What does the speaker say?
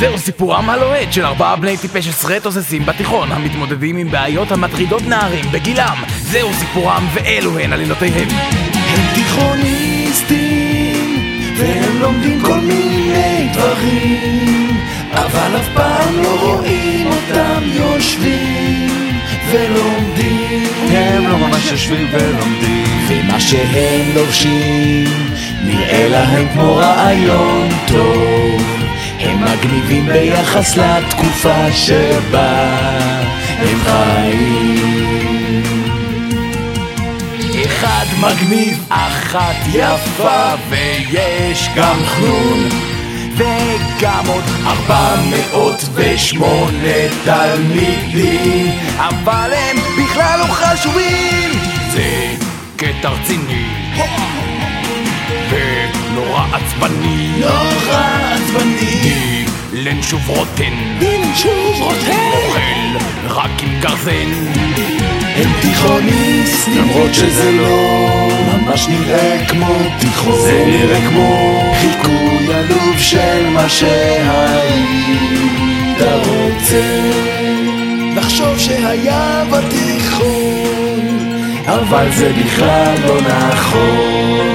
זהו סיפורם הלוהט של ארבעה בני טיפש עשרה תוססים בתיכון המתמודדים עם בעיות המטרידות נערים בגילם. זהו סיפורם ואלו הן עלילותיהם. הם תיכוניסטים והם לומדים כל מיני דברים אבל אף פעם לא רואים אותם יושבים ולומדים. הם לא ממש יושבים ולומדים. ומה שהם לובשים נראה להם כמו רעיון טוב מגניבים ביחס לתקופה שבה הם חיים. אחד מגניב, אחת יפה ויש גם חנון וגם עוד ארבע מאות ושמונה תלמידים. אבל הם בכלל לא חשובים. זה קטע רציני. ונורא עצבני. נורא דילן שוב רוטן שוב רוטן אוכל רק עם גרזן הם תיכוניסטים למרות שזה לא ממש נראה כמו תיכון זה נראה כמו חיקוי עלוב של מה שהיית רוצה לחשוב שהיה בתיכון אבל זה בכלל לא נכון